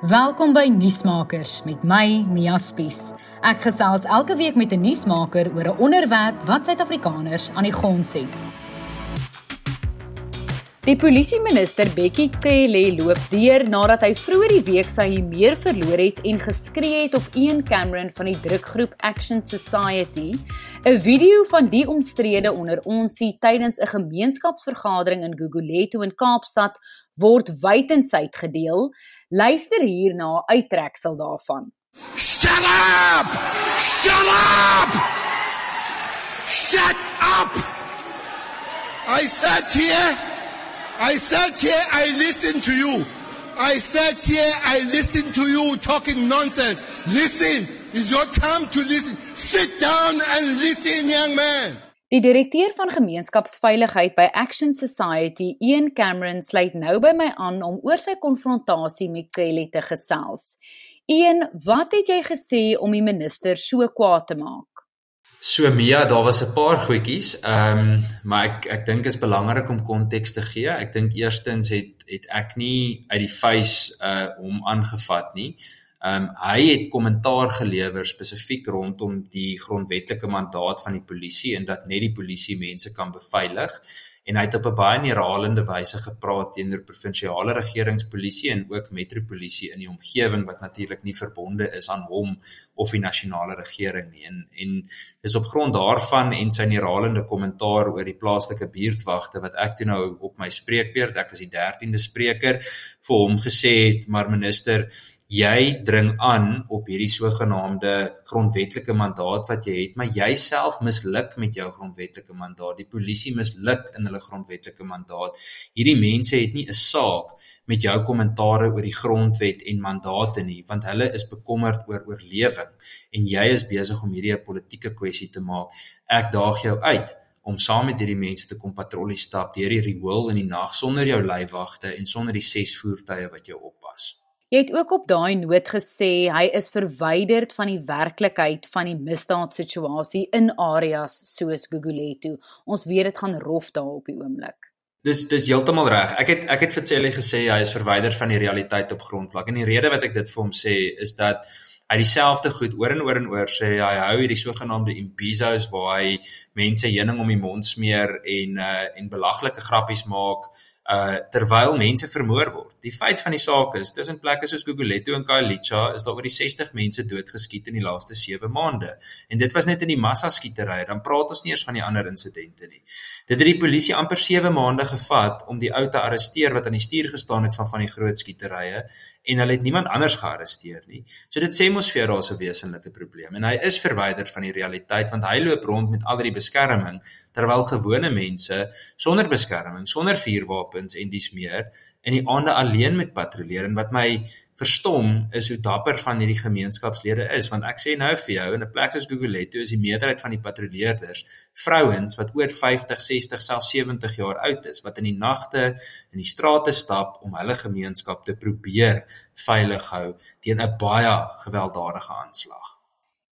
Welkom by Nuusmakers met my Mia Spies. Ek gesels elke week met 'n nuusmaker oor 'n onderwerp wat Suid-Afrikaners aan die grond set. Die polisieminister Bekkie Cele loop deur nadat hy vroeër die week sy meer verloor het en geskree het op Ian Cameron van die drukgroep Action Society. 'n Video van die omstrede onder onsie tydens 'n gemeenskapsvergadering in Gugulethu in Kaapstad word wydensyd gedeel. Luister hier na 'n uittreksel daarvan. Shut up! Shut up! Shut up! I sat here. I sat here. I listened to you. I sat here. I listened to you talking nonsense. Listen. It's your time to listen. Sit down and listen, young man. Die direkteur van gemeenskapsveiligheid by Action Society, Ian Cameron, sluit nou by my aan om oor sy konfrontasie met Kelly te gesels. Ian, wat het jy gesê om die minister so kwaad te maak? So Mia, daar was 'n paar goedjies. Ehm, um, maar ek ek dink is belangrik om konteks te gee. Ek dink eerstens het het ek nie uit die face uh hom aangevat nie. Ehm um, hy het kommentaar gelewer spesifiek rondom die grondwetlike mandaat van die polisie en dat net die polisie mense kan beveilig. En hy het op 'n baie herhalende wyse gepraat teenoor provinsiale regeringspolisie en ook metropolisie in die omgewing wat natuurlik nie verbonde is aan hom of die nasionale regering nie. En en dis op grond daarvan en sy herhalende kommentaar oor die plaaslike buurtwagte wat ek toe nou op my spreekbeurt ek was die 13de spreker vir hom gesê het maar minister jy dring aan op hierdie sogenaamde grondwetlike mandaat wat jy het, maar jy self misluk met jou grondwetlike mandaat. Die polisie misluk in hulle grondwetlike mandaat. Hierdie mense het nie 'n saak met jou kommentare oor die grondwet en mandate nie, want hulle is bekommerd oor oorlewing en jy is besig om hierdie 'n politieke kwessie te maak. Ek daag jou uit om saam met hierdie mense te kom patrollie stap deur die riool in die nag sonder jou leiwagte en sonder die ses voertuie wat jou oppas. Jy het ook op daai noot gesê hy is verwyderd van die werklikheid van die misdaadsituasie in areas soos Gugulethu. Ons weet dit gaan rof daar op die oomblik. Dis dis heeltemal reg. Ek het ek het vir Celle gesê hy is verwyderd van die realiteit op grondvlak. En die rede wat ek dit vir hom sê is dat hy dieselfde goed oor en oor en oor sê hy hou hierdie sogenaamde imbizos waar hy mense heuning om die mond smeer en uh en belaglike grappies maak uh terwyl mense vermoor word. Die feit van die saak is, tussen plekke soos Gugulethu en Khayelitsha is daar oor die 60 mense doodgeskiet in die laaste 7 maande. En dit was net in die massa skietery, dan praat ons nie eers van die ander insidente nie. Dit het die polisie amper 7 maande gevat om die ou te arresteer wat aan die stuur gestaan het van van die groot skieterye en hulle het niemand anders gearresteer nie. So dit sê mos vir jou daar's 'n wesenlike probleem en hy is verwyder van die realiteit want hy loop rond met al die beskerming terwyl gewone mense sonder beskerming, sonder vuurwapens en dis meer in die aande alleen met patrolleer en wat my verstom is hoe dapper van hierdie gemeenskapslede is want ek sê nou vir jou in 'n plek soos Gugulethu is die meerderheid van die patrolleerders vrouens wat oor 50, 60, selfs 70 jaar oud is wat in die nagte in die strate stap om hulle gemeenskap te probeer veilig hou teen 'n baie gewelddadige aanslag.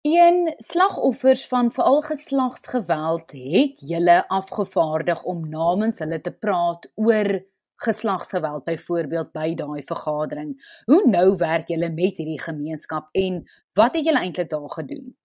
Een slagoffers van veral geslagsgeweld het julle afgevaardig om namens hulle te praat oor geslagsgeweld byvoorbeeld by daai vergadering. Hoe nou werk julle met hierdie gemeenskap en wat het julle eintlik daar gedoen?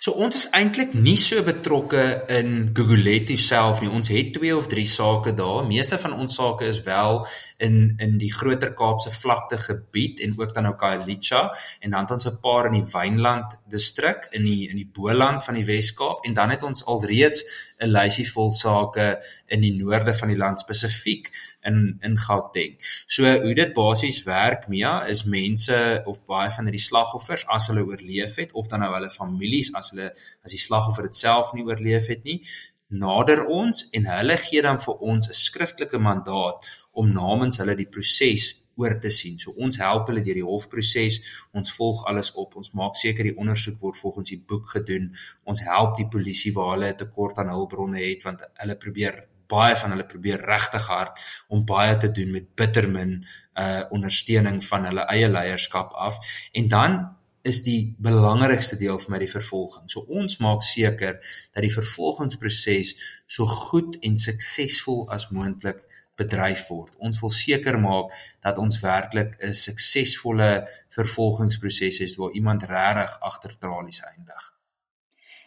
So ons is eintlik nie so betrokke in Gugulethu self nie. Ons het twee of drie sake daar. Meeste van ons sake is wel in in die groter Kaapse vlakte gebied en ook dan nou Khayelitsha en dan het ons 'n paar in die Wynland distrik in die in die Boland van die Wes-Kaap en dan het ons alreeds 'n lysie vol sake in die noorde van die land spesifiek in in Gauteng. So hoe dit basies werk, Mia, is mense of baie van hierdie slagoffers as hulle oorleef het of dan nou hulle families as hulle as die slagoffer dit self nie oorleef het nie, nader ons en hulle gee dan vir ons 'n skriftelike mandaat om namens hulle die proses oor te sien. So ons help hulle deur die hofproses. Ons volg alles op. Ons maak seker die ondersoek word volgens die boek gedoen. Ons help die polisie waar hulle 'n tekort aan hulpbronne het want hulle probeer baie van hulle probeer regtig hard om baie te doen met bittermin uh ondersteuning van hulle eie leierskap af en dan is die belangrikste deel vir my die vervolging. So ons maak seker dat die vervolgingsproses so goed en suksesvol as moontlik bedryf word. Ons wil seker maak dat ons werklik 'n suksesvolle vervolgingsproses het waar iemand regtig agter tralies eindig.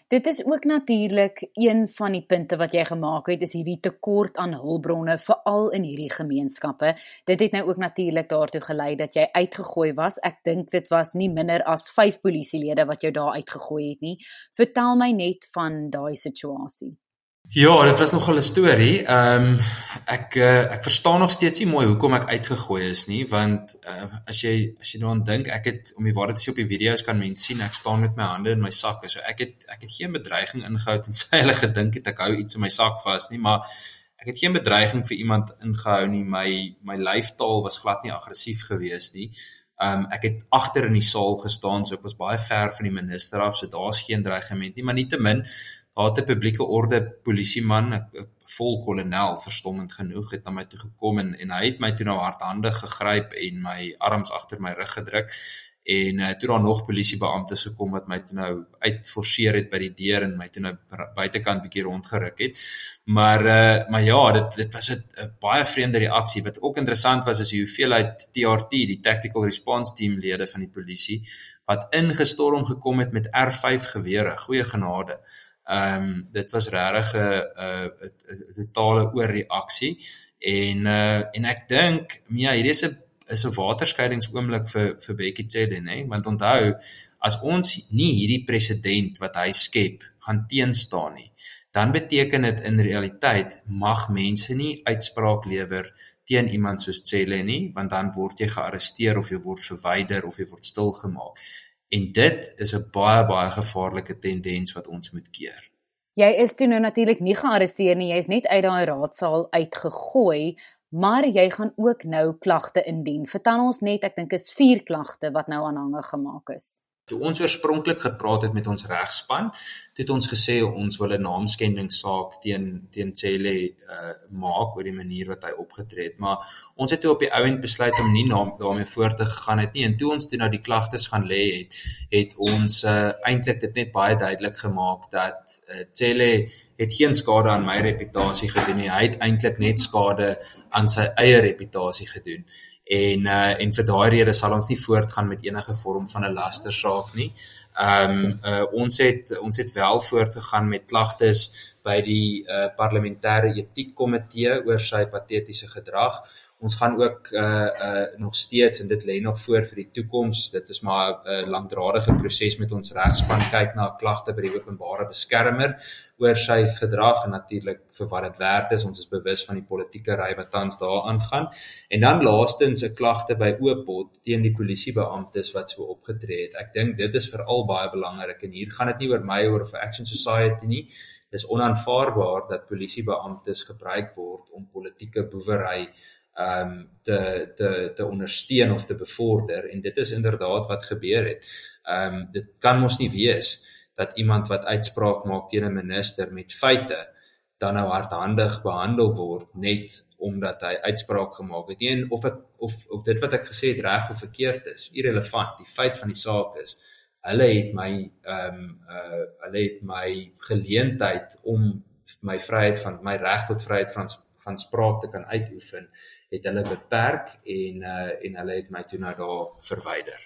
Dit is ook natuurlik een van die punte wat jy gemaak het is hierdie tekort aan hulpbronne veral in hierdie gemeenskappe. Dit het nou ook natuurlik daartoe gelei dat jy uitgegooi was. Ek dink dit was nie minder as 5 polisielede wat jou daar uitgegooi het nie. Vertel my net van daai situasie. Ja, dit was nogal 'n storie. Ehm um, ek uh, ek verstaan nog steeds nie mooi hoekom ek uitgegooi is nie, want uh, as jy as jy daaraan dink, ek het om die waarheid te sê op die video's kan mense sien ek staan met my hande in my sakke. So ek het ek het geen bedreiging ingehou en sy hulle gedink het ek hou iets in my sak vas nie, maar ek het geen bedreiging vir iemand ingehou nie. My my lyfstaal was glad nie aggressief geweest nie. Ehm um, ek het agter in die saal gestaan, so ek was baie ver van die minister af, so daar's geen dreigement nie, maar nietemin 'n publieke orde polisieman, 'n vol kolonel verstommend genoeg het na my toe gekom en en hy het my toe nou hardhandig gegryp en my arms agter my rug gedruk en uh, toe daar nog polisiebeamptes gekom wat my toe nou uitforceer het by die deur en my toe nou buitekant bietjie rondgeruk het. Maar uh maar ja, dit dit was 'n baie vreemde reaksie. Wat ook interessant was is hoeveelheid TRT, die Tactical Response Team lede van die polisie wat ingestorm gekom het met R5 gewere. Goeie genade. Ehm um, dit was regtig 'n 'n totale oorreaksie en uh en ek dink ja, hierdie is 'n is 'n waterskeidingsoomblik vir vir Becky Cele, nê? Want onthou, as ons nie hierdie president wat hy skep gaan teenstaan nie, dan beteken dit in realiteit mag mense nie uitspraak lewer teen iemand soos Cele nie, want dan word jy gearresteer of jy word verwyder of jy word stilgemaak. En dit is 'n baie baie gevaarlike tendens wat ons moet keer. Jy is toe nou natuurlik nie gearresteer nie, jy is net uit daai raadsaal uitgegooi, maar jy gaan ook nou klagte indien. Vertel ons net, ek dink is 4 klagte wat nou aanhange gemaak is. Toe ons oorspronklik gepraat het met ons regspan, het ons gesê ons wil 'n naamskendingssaak teen teen Cele uh maak oor die manier wat hy opgetree het, maar ons het toe op die ouend besluit om nie naam daarmee voort te gaan het nie. En toe ons toe nou die klagtes gaan lê het, het ons uh eintlik dit net baie duidelik gemaak dat uh Cele het geen skade aan my reputasie gedoen nie. Hy het eintlik net skade aan sy eie reputasie gedoen en uh en vir daai rede sal ons nie voortgaan met enige vorm van 'n lastersaak nie. Ehm um, uh ons het ons het wel voortgegaan met klagtes by die uh parlementêre etiekkomitee oor sy patetiese gedrag. Ons gaan ook uh uh nog steeds en dit lê nog voor vir die toekoms. Dit is maar 'n uh, langdradige proses met ons regspan kyk na 'n klagte by die openbare beskermer oor sy gedrag en natuurlik vir wat dit werd is. Ons is bewus van die politieke ry wat tans daar aangaan. En dan laastens 'n klagte by Oopot teen die polisiebeamptes wat so opgetree het. Ek dink dit is veral baie belangrik en hier gaan dit nie oor my oor of Action Society nie. Dis onaanvaarbaar dat polisiebeamptes gebruik word om politieke boewery um, te te te ondersteun of te bevorder en dit is inderdaad wat gebeur het. Um, dit kan mos nie wees dat iemand wat uitspraak maak teen 'n minister met feite dan nou hardhandig behandel word net omdat hy uitspraak gemaak het. Nie of ek of of dit wat ek gesê het reg of verkeerd is, irrelevant. Die feit van die saak is hulle het my ehm um, uh hulle het my geleentheid om my vryheid van my reg tot vryheid van van spraak te kan uitoefen het hulle beperk en uh en hulle het my toe nou daar verwyder.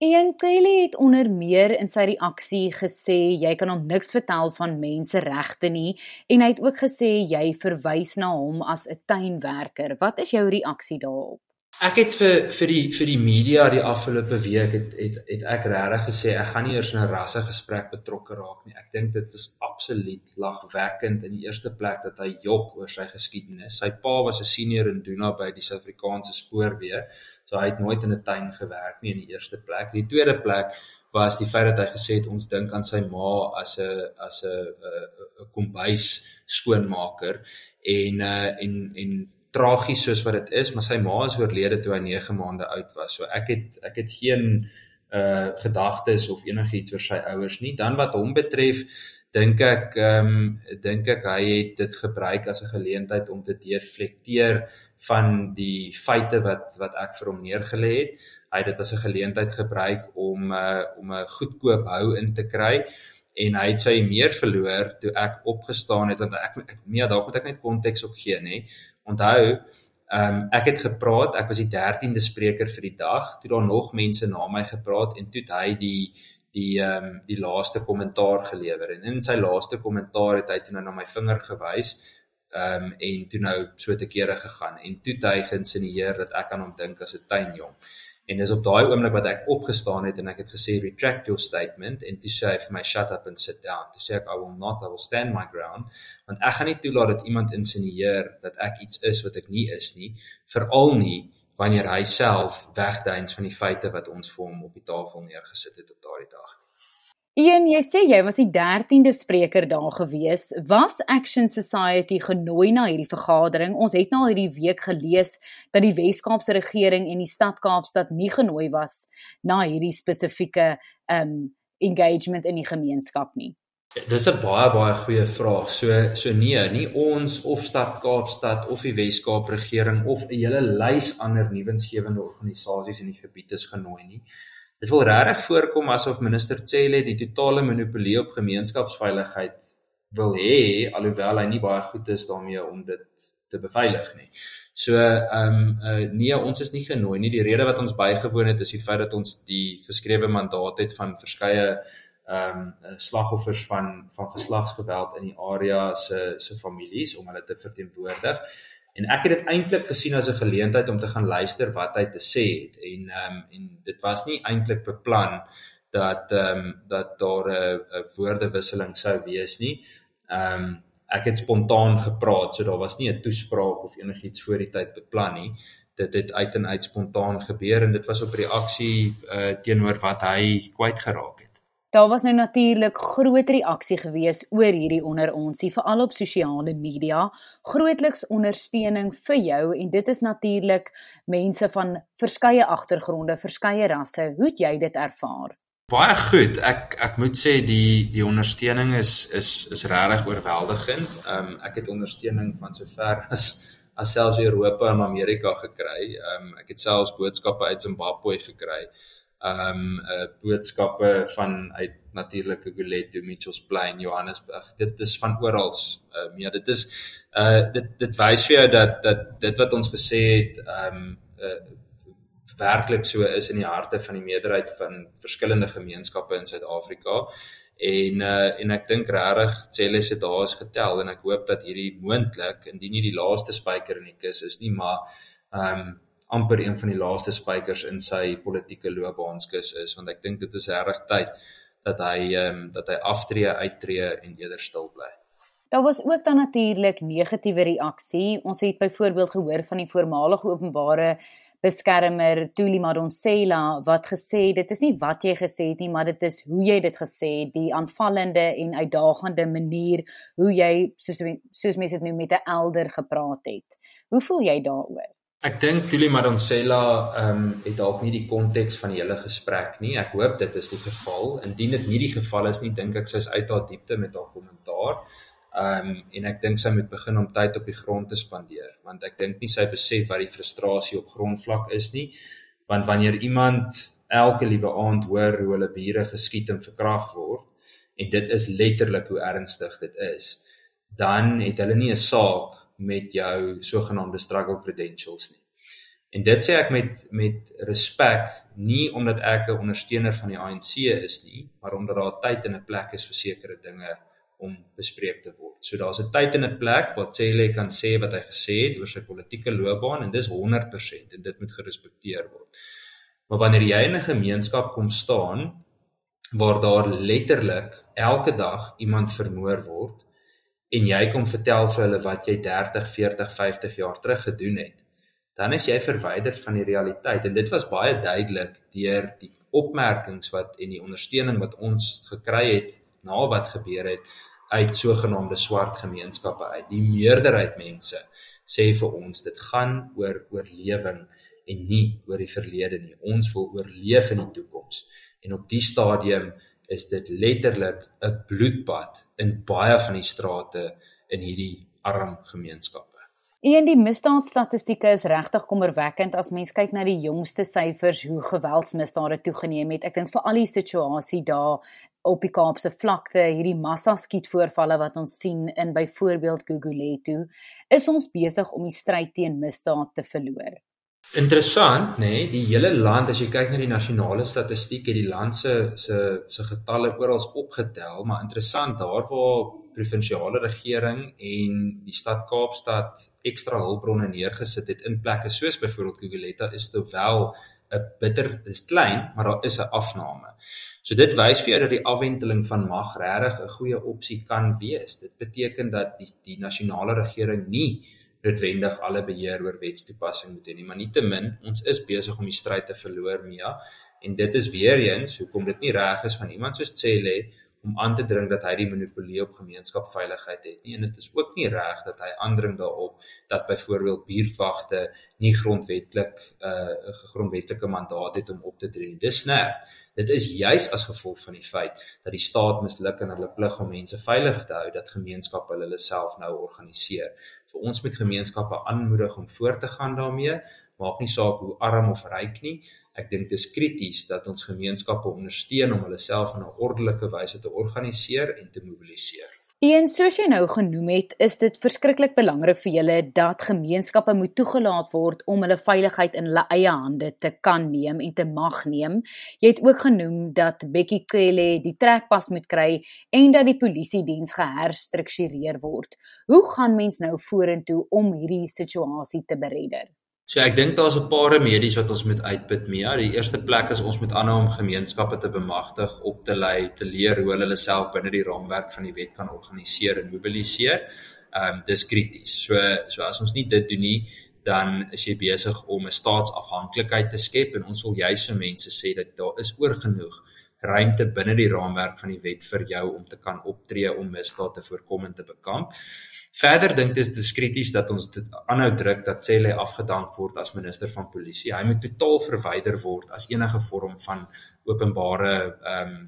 Ian Kelly het onder meer in sy reaksie gesê jy kan hom niks vertel van menseregte nie en hy het ook gesê jy verwys na hom as 'n tuinwerker. Wat is jou reaksie daarop? Ek het vir vir die vir die media die afgelope week het het het ek regtig gesê ek gaan nie eers 'n rasse gesprek betrokke raak nie. Ek dink dit is absoluut lagwekkend in die eerste plek dat hy jok oor sy geskiedenis. Sy pa was 'n senior in Duna by die Suid-Afrikaanse spoorweë, so hy het nooit in 'n tuin gewerk nie in die eerste plek. Die tweede plek was die feit dat hy gesê het ons dink aan sy ma as 'n as 'n 'n kombuis skoonmaker en uh en en tragies soos wat dit is, maar sy ma is oorlede toe hy 9 maande oud was. So ek het ek het geen uh gedagtes of enigiets oor sy ouers nie. Dan wat hom betref, dink ek ehm um, dink ek hy het dit gebruik as 'n geleentheid om te deflekteer van die feite wat wat ek vir hom neergelê het. Hy het dit as 'n geleentheid gebruik om uh om 'n goedkoop hou in te kry en hy het sy meer verloor toe ek opgestaan het want ek nee dalk moet ek net konteks ook gee nê Onthou, ehm um, ek het gepraat, ek was die 13de spreker vir die dag. Toe daar nog mense na my gepraat en toe hy die die ehm um, die laaste kommentaar gelewer en in sy laaste kommentaar het hy toe nou na my vinger gewys ehm um, en toe nou so te kere gegaan en toe hy geïnsinieer dat ek aan hom dink as 'n tuinjong. En dis op daai oomblik wat ek opgestaan het en ek het gesê retract your statement en toe sê hy vir my shut up and sit down. Toe sê ek I will not I will stand my ground want ek gaan nie toelaat dat iemand insinieer dat ek iets is wat ek nie is nie, veral nie wanneer hy self wegduins van die feite wat ons vir hom op die tafel neergesit het op daardie dag. Ian, jy sê jy was die 13de spreker daar gewees. Was Action Society genooi na hierdie vergadering? Ons het nou al hierdie week gelees dat die Wes-Kaapse regering en die stad Kaapstad nie genooi was na hierdie spesifieke um engagement in die gemeenskap nie. Dis 'n baie baie goeie vraag. So so nee, nie ons of stad Kaapstad of die Wes-Kaap regering of 'n hele lys ander nuwensgewende organisasies in die gebied is genooi nie. Dit wil regtig voorkom asof minister Cele die totale monopolie op gemeenskapsveiligheid wil hê alhoewel hy nie baie goed is daarmee om dit te beveilig nie. So ehm um, uh, nee, ons is nie genooi nie. Die rede wat ons bygewoon het is die feit dat ons die geskrewe mandaat het van verskeie ehm um, slagoffers van van geslagsgeweld in die area se se families om hulle te verteenwoordig en ek het dit eintlik gesien as 'n geleentheid om te gaan luister wat hy te sê het en ehm um, en dit was nie eintlik beplan dat ehm um, dat daar 'n 'n woordewisseling sou wees nie. Ehm um, ek het spontaan gepraat, so daar was nie 'n toespraak of enigiets voor die tyd beplan nie. Dit het uit en uit spontaan gebeur en dit was op reaksie uh, teenoor wat hy kwyt geraak het. Daar was nou natuurlik groot reaksie gewees oor hierdie onder onsie veral op sosiale media, grootliks ondersteuning vir jou en dit is natuurlik mense van verskeie agtergronde, verskeie rasse. Hoe het jy dit ervaar? Baie goed. Ek ek moet sê die die ondersteuning is is is regtig oorweldigend. Ehm um, ek het ondersteuning van sover as as selfs Europa en Amerika gekry. Ehm um, ek het selfs boodskappe uit Zimbabwe gekry ehm um, uh, boodskappe van uit natuurlike Guleto, Mitchells Plain, Johannesburg. Dit is van oral. Uh, ja, dit is uh dit dit wys vir jou dat dat dit wat ons gesê het um, uh werklik so is in die harte van die meerderheid van verskillende gemeenskappe in Suid-Afrika. En uh en ek dink regtig Celles het daar is getel en ek hoop dat hierdie moontlik indien nie die laaste spyker in die kus is nie, maar um, amper een van die laaste spykers in sy politieke loopbaanskus is want ek dink dit is reg tyd dat hy ehm um, dat hy aftree, uittreë en eerder stil bly. Daar was ook dan natuurlik negatiewe reaksie. Ons het byvoorbeeld gehoor van die voormalige openbare beskermer Tuli Madonsela wat gesê dit is nie wat jy gesê het nie, maar dit is hoe jy dit gesê het, die aanvallende en uitdagende manier hoe jy soos soos mense dit noem met 'n elder gepraat het. Hoe voel jy daaroor? Ek dink Tuli Madonsela ehm um, het dalk nie die konteks van die hele gesprek nie. Ek hoop dit is die geval. Indien dit nie die geval is nie, dink ek sy is uit haar diepte met haar kommentaar. Ehm um, en ek dink sy moet begin om tyd op die grond te spandeer, want ek dink nie sy besef wat die frustrasie op grondvlak is nie. Want wanneer iemand elke liewe aand hoor hoe hulle bure geskiet en verkragt word en dit is letterlik hoe ernstig dit is, dan het hulle nie 'n saak met jou sogenaamde struggle credentials nie. En dit sê ek met met respek, nie omdat ek 'n ondersteuner van die ANC is nie, maar omdat daar tyd en 'n plek is vir sekere dinge om bespreek te word. So daar's 'n tyd en 'n plek wat hy kan sê wat hy gesê het oor sy politieke loopbaan en dis 100% en dit moet gerespekteer word. Maar wanneer jy in 'n gemeenskap kom staan waar daar letterlik elke dag iemand vermoor word en jy kom vertel vir hulle wat jy 30, 40, 50 jaar terug gedoen het, dan is jy verwyderd van die realiteit en dit was baie duidelik deur die opmerkings wat en die ondersteuning wat ons gekry het na wat gebeur het uit sogenaamde swart gemeenskappe uit. Die meerderheid mense sê vir ons dit gaan oor oorlewing en nie oor die verlede nie. Ons wil oorleef in die toekoms. En op die stadium is dit letterlik 'n bloedbad in baie van die strate in hierdie arm gemeenskappe. En die misdaadstatistieke is regtig kommerwekkend as mens kyk na die jongste syfers hoe geweldsmisdade toegeneem het. Ek dink vir al die situasie daar op die Kaapse vlakte, hierdie massa skietvoorvalle wat ons sien in byvoorbeeld Gugulethu, is ons besig om die stryd teen misdaad te verloor. Interessant, nê, nee, die hele land as jy kyk na die nasionale statistiek, het die land se se se getalle oral opgetel, maar interessant daar waar provinsiale regering en die stad Kaapstad ekstra hulpbronne neergesit het in plekke soos byvoorbeeld Gugulethu is dit wel 'n bitter is klein, maar daar is 'n afname. So dit wys vir jou dat die afwenteling van mag regtig 'n goeie opsie kan wees. Dit beteken dat die die nasionale regering nie noodwendig alle beheer oor wetstoepassing moet hê nie, maar nietemin ons is besig om die stryd te verloor, Mia. En dit is weer eens hoekom dit nie reg is van iemand soos Cele om aan te dring dat hy die monopolie op gemeenskapsveiligheid het nie en dit is ook nie reg dat hy aandring daarop dat byvoorbeeld buurtwagte nie grondwetlik 'n uh, grondwetlike mandaat het om op te tree. Dis snerd. Dit is juis as gevolg van die feit dat die staat misluk in hulle plig om mense veilig te hou dat gemeenskappe hulle self nou organiseer. Vir ons moet gemeenskappe aanmoedig om voort te gaan daarmee, maak nie saak hoe arm of ryk nie. Ek dink dit is krities dat ons gemeenskappe ondersteun om hulle self in 'n ordelike wyse te organiseer en te mobiliseer. En soos jy nou genoem het, is dit verskriklik belangrik vir julle dat gemeenskappe moet toegelaat word om hulle veiligheid in hulle eie hande te kan neem en te mag neem. Jy het ook genoem dat Bekkie Cele die trekpas moet kry en dat die polisie diens geherstruktureer word. Hoe gaan mens nou vorentoe om hierdie situasie te beredder? So ek dink daar's 'n paar remedies wat ons moet uitput mee. Ja, die eerste plek is ons moet aanhou om gemeenskappe te bemagtig, op te lei, te leer hoe hulle self binne die raamwerk van die wet kan organiseer en mobiliseer. Ehm um, dis krities. So so as ons nie dit doen nie, dan is jy besig om 'n staatsafhanklikheid te skep en ons wil juis vir mense sê dat daar is oorgenoeg ruimte binne die raamwerk van die wet vir jou om te kan optree om misdaad te voorkom en te bekamp. Verder dink dit is diskreties dat ons dit aanhou druk dat Cele afgedank word as minister van polisie. Hy moet totaal verwyder word as enige vorm van openbare ehm um,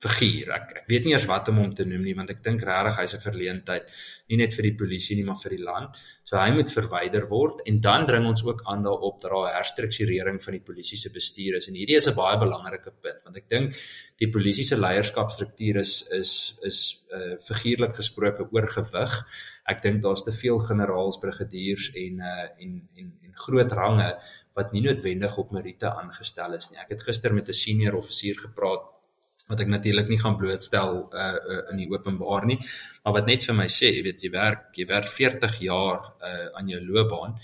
figuur. Ek ek weet nie eers wat om hom te noem nie want ek dink regtig hy's 'n verleentheid nie net vir die polisie nie maar vir die land. So hy moet verwyder word en dan dring ons ook aan daarop dat daar herstrukturering van die polisie se bestuur is en hierdie is 'n baie belangrike punt want ek dink die polisie se leierskapstruktuur is is is uh, figuurlik gesproke oorgewig. Ek dink daar's te veel generaals, brigadiers en uh, en en en groot range wat nie noodwendig op meriete aangestel is nie. Ek het gister met 'n senior offisier gepraat wat ek natuurlik nie gaan blootstel uh, uh in die openbaar nie maar wat net vir my sê jy weet jy werk jy werk 40 jaar uh aan jou loopbaan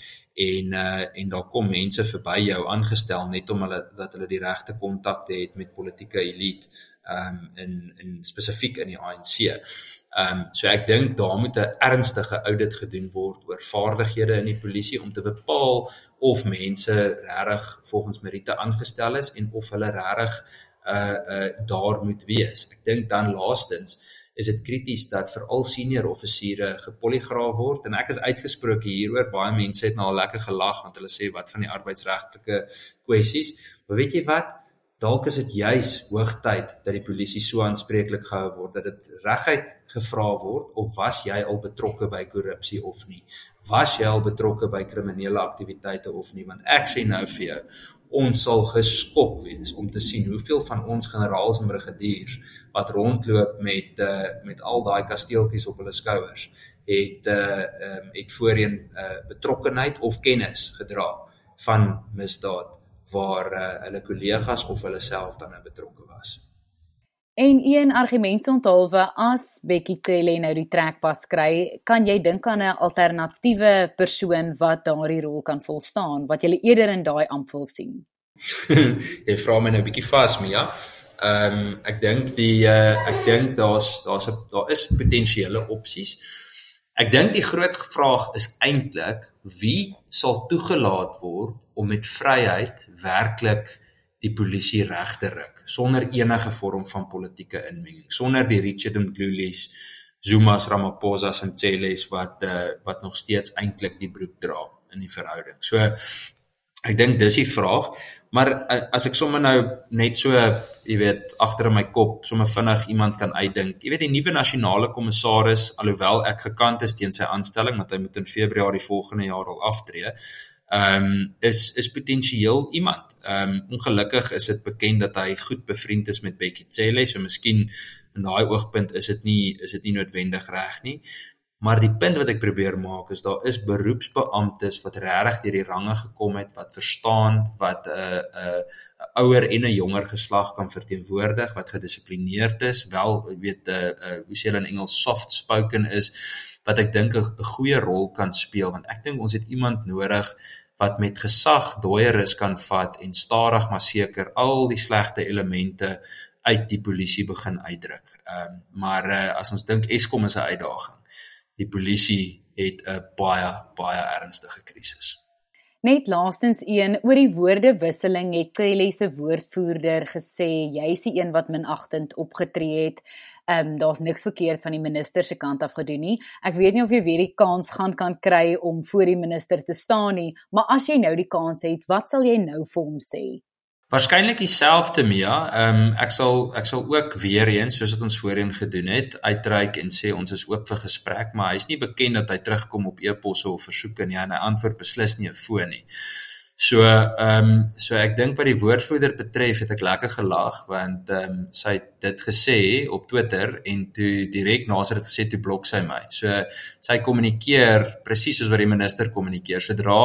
en uh en daar kom mense verby jou aangestel net om hulle dat hulle die regte kontakte het met politieke elite um in in spesifiek in die ANC. Um so ek dink daar moet 'n ernstige audit gedoen word oor vaardighede in die polisie om te bepaal of mense regtig volgens meriete aangestel is en of hulle regtig uh uh daar moet wees. Ek dink dan laastens is dit krities dat veral senior offisiere gepoligraaf word en ek is uitgesproke hieroor. Baie mense het nou al lekker gelag want hulle sê wat van die arbeidsregtelike kwessies. Maar weet jy wat? Dalk is dit juis hoogtyd dat die polisie so aanspreeklik gehou word dat dit reguit gevra word of was jy al betrokke by korrupsie of nie? Was jy al betrokke by kriminele aktiwiteite of nie? Want ek sê nou vir jou, ons sal geskok wees om te sien hoeveel van ons generaals en brigadiers wat rondloop met uh, met al daai kasteeltjies op hulle skouers het uh um, het voorheen uh betrokkenheid of kennis gedra van misdaad waar uh, hulle kollegas of hulle self dan nou betrokke was. En een argument onthulwe as Bekkie Cele nou die trekpas kry, kan jy dink aan 'n alternatiewe persoon wat daardie rol kan volstaan wat jy eerder in daai amp wil sien? jy vra my nou 'n bietjie vas, Mia. Ehm um, ek dink die uh, ek dink daar's daar's 'n daar is potensiële opsies. Ek dink die groot vraag is eintlik wie sal toegelaat word om met vryheid werklik die polisie reg te ruk sonder enige vorm van politieke inmenging, sonder die Richard Mkhluli's, Zuma's, Ramaphosa's en Cele's wat uh, wat nog steeds eintlik die broek dra in die verhouding. So ek dink dis die vraag, maar uh, as ek sommer nou net so, jy weet, agter in my kop sommer vinnig iemand kan uitdink. Jy weet die nuwe nasionale kommissaris, alhoewel ek gekant is teen sy aanstelling want hy moet in Februarie volgende jaar al aftree, ehm um, is is potensieel iemand. Ehm um, ongelukkig is dit bekend dat hy goed bevriend is met Becky Cele, so miskien in daai oogpunt is dit nie is dit nie noodwendig reg nie. Maar die punt wat ek probeer maak is daar is beroepsbeamptes wat regtig deur die range gekom het wat verstaan wat 'n uh, 'n uh, ouer en 'n jonger geslag kan verteenwoordig wat gedissiplineerd is, wel ek weet 'n uh, uh, hoe sê hulle in Engels soft spoken is wat ek dink 'n goeie rol kan speel want ek dink ons het iemand nodig wat met gesag dooieris kan vat en stadig maar seker al die slegte elemente uit die polisie begin uitdruk. Ehm um, maar uh, as ons dink Eskom is 'n uitdaging. Die polisie het 'n baie baie ernstige krisis. Net laastens een oor die woordewisseling het Kelly se woordvoerder gesê jy's die een wat minagtend opgetree het. Ehm um, daar's niks verkeerd van die minister se kant af gedoen nie. Ek weet nie of jy weer die kans gaan kan kry om voor die minister te staan nie, maar as jy nou die kans het, wat sal jy nou vir hom sê? Waarskynlik dieselfde Mia. Ehm um, ek sal ek sal ook weer eens soos wat ons voorheen gedoen het, uitreik en sê ons is oop vir gesprek, maar hy's nie bekend dat hy terugkom op e-posse of versoeke nie en hy antwoord beslis nie 'n foon nie. So ehm um, so ek dink wat die woordvoerder betref, het ek lekker gelag want ehm um, sy het dit gesê op Twitter en toe direk na sy het gesê toe blok sy my. So sy kommunikeer presies soos wat die minister kommunikeer. Sodra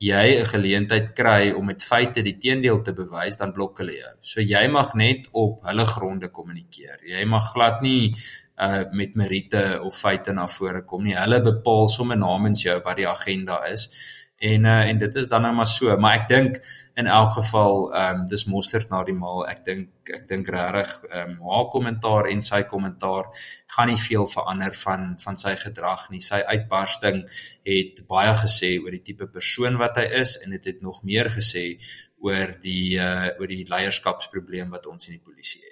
jy 'n geleentheid kry om met feite die teendeel te bewys, dan blok hulle jou. So jy mag net op hulle gronde kommunikeer. Jy mag glad nie uh met meriete of feite na vore kom nie. Hulle bepaal sommer namens jou wat die agenda is. En uh en dit is dan nou maar so, maar ek dink in elk geval ehm um, dis mosterd na die maal. Ek dink ek dink regtig ehm um, haar kommentaar en sy kommentaar gaan nie veel verander van van sy gedrag nie. Sy uitbarsting het baie gesê oor die tipe persoon wat hy is en dit het, het nog meer gesê oor die uh oor die leierskapsprobleem wat ons in die polisie het.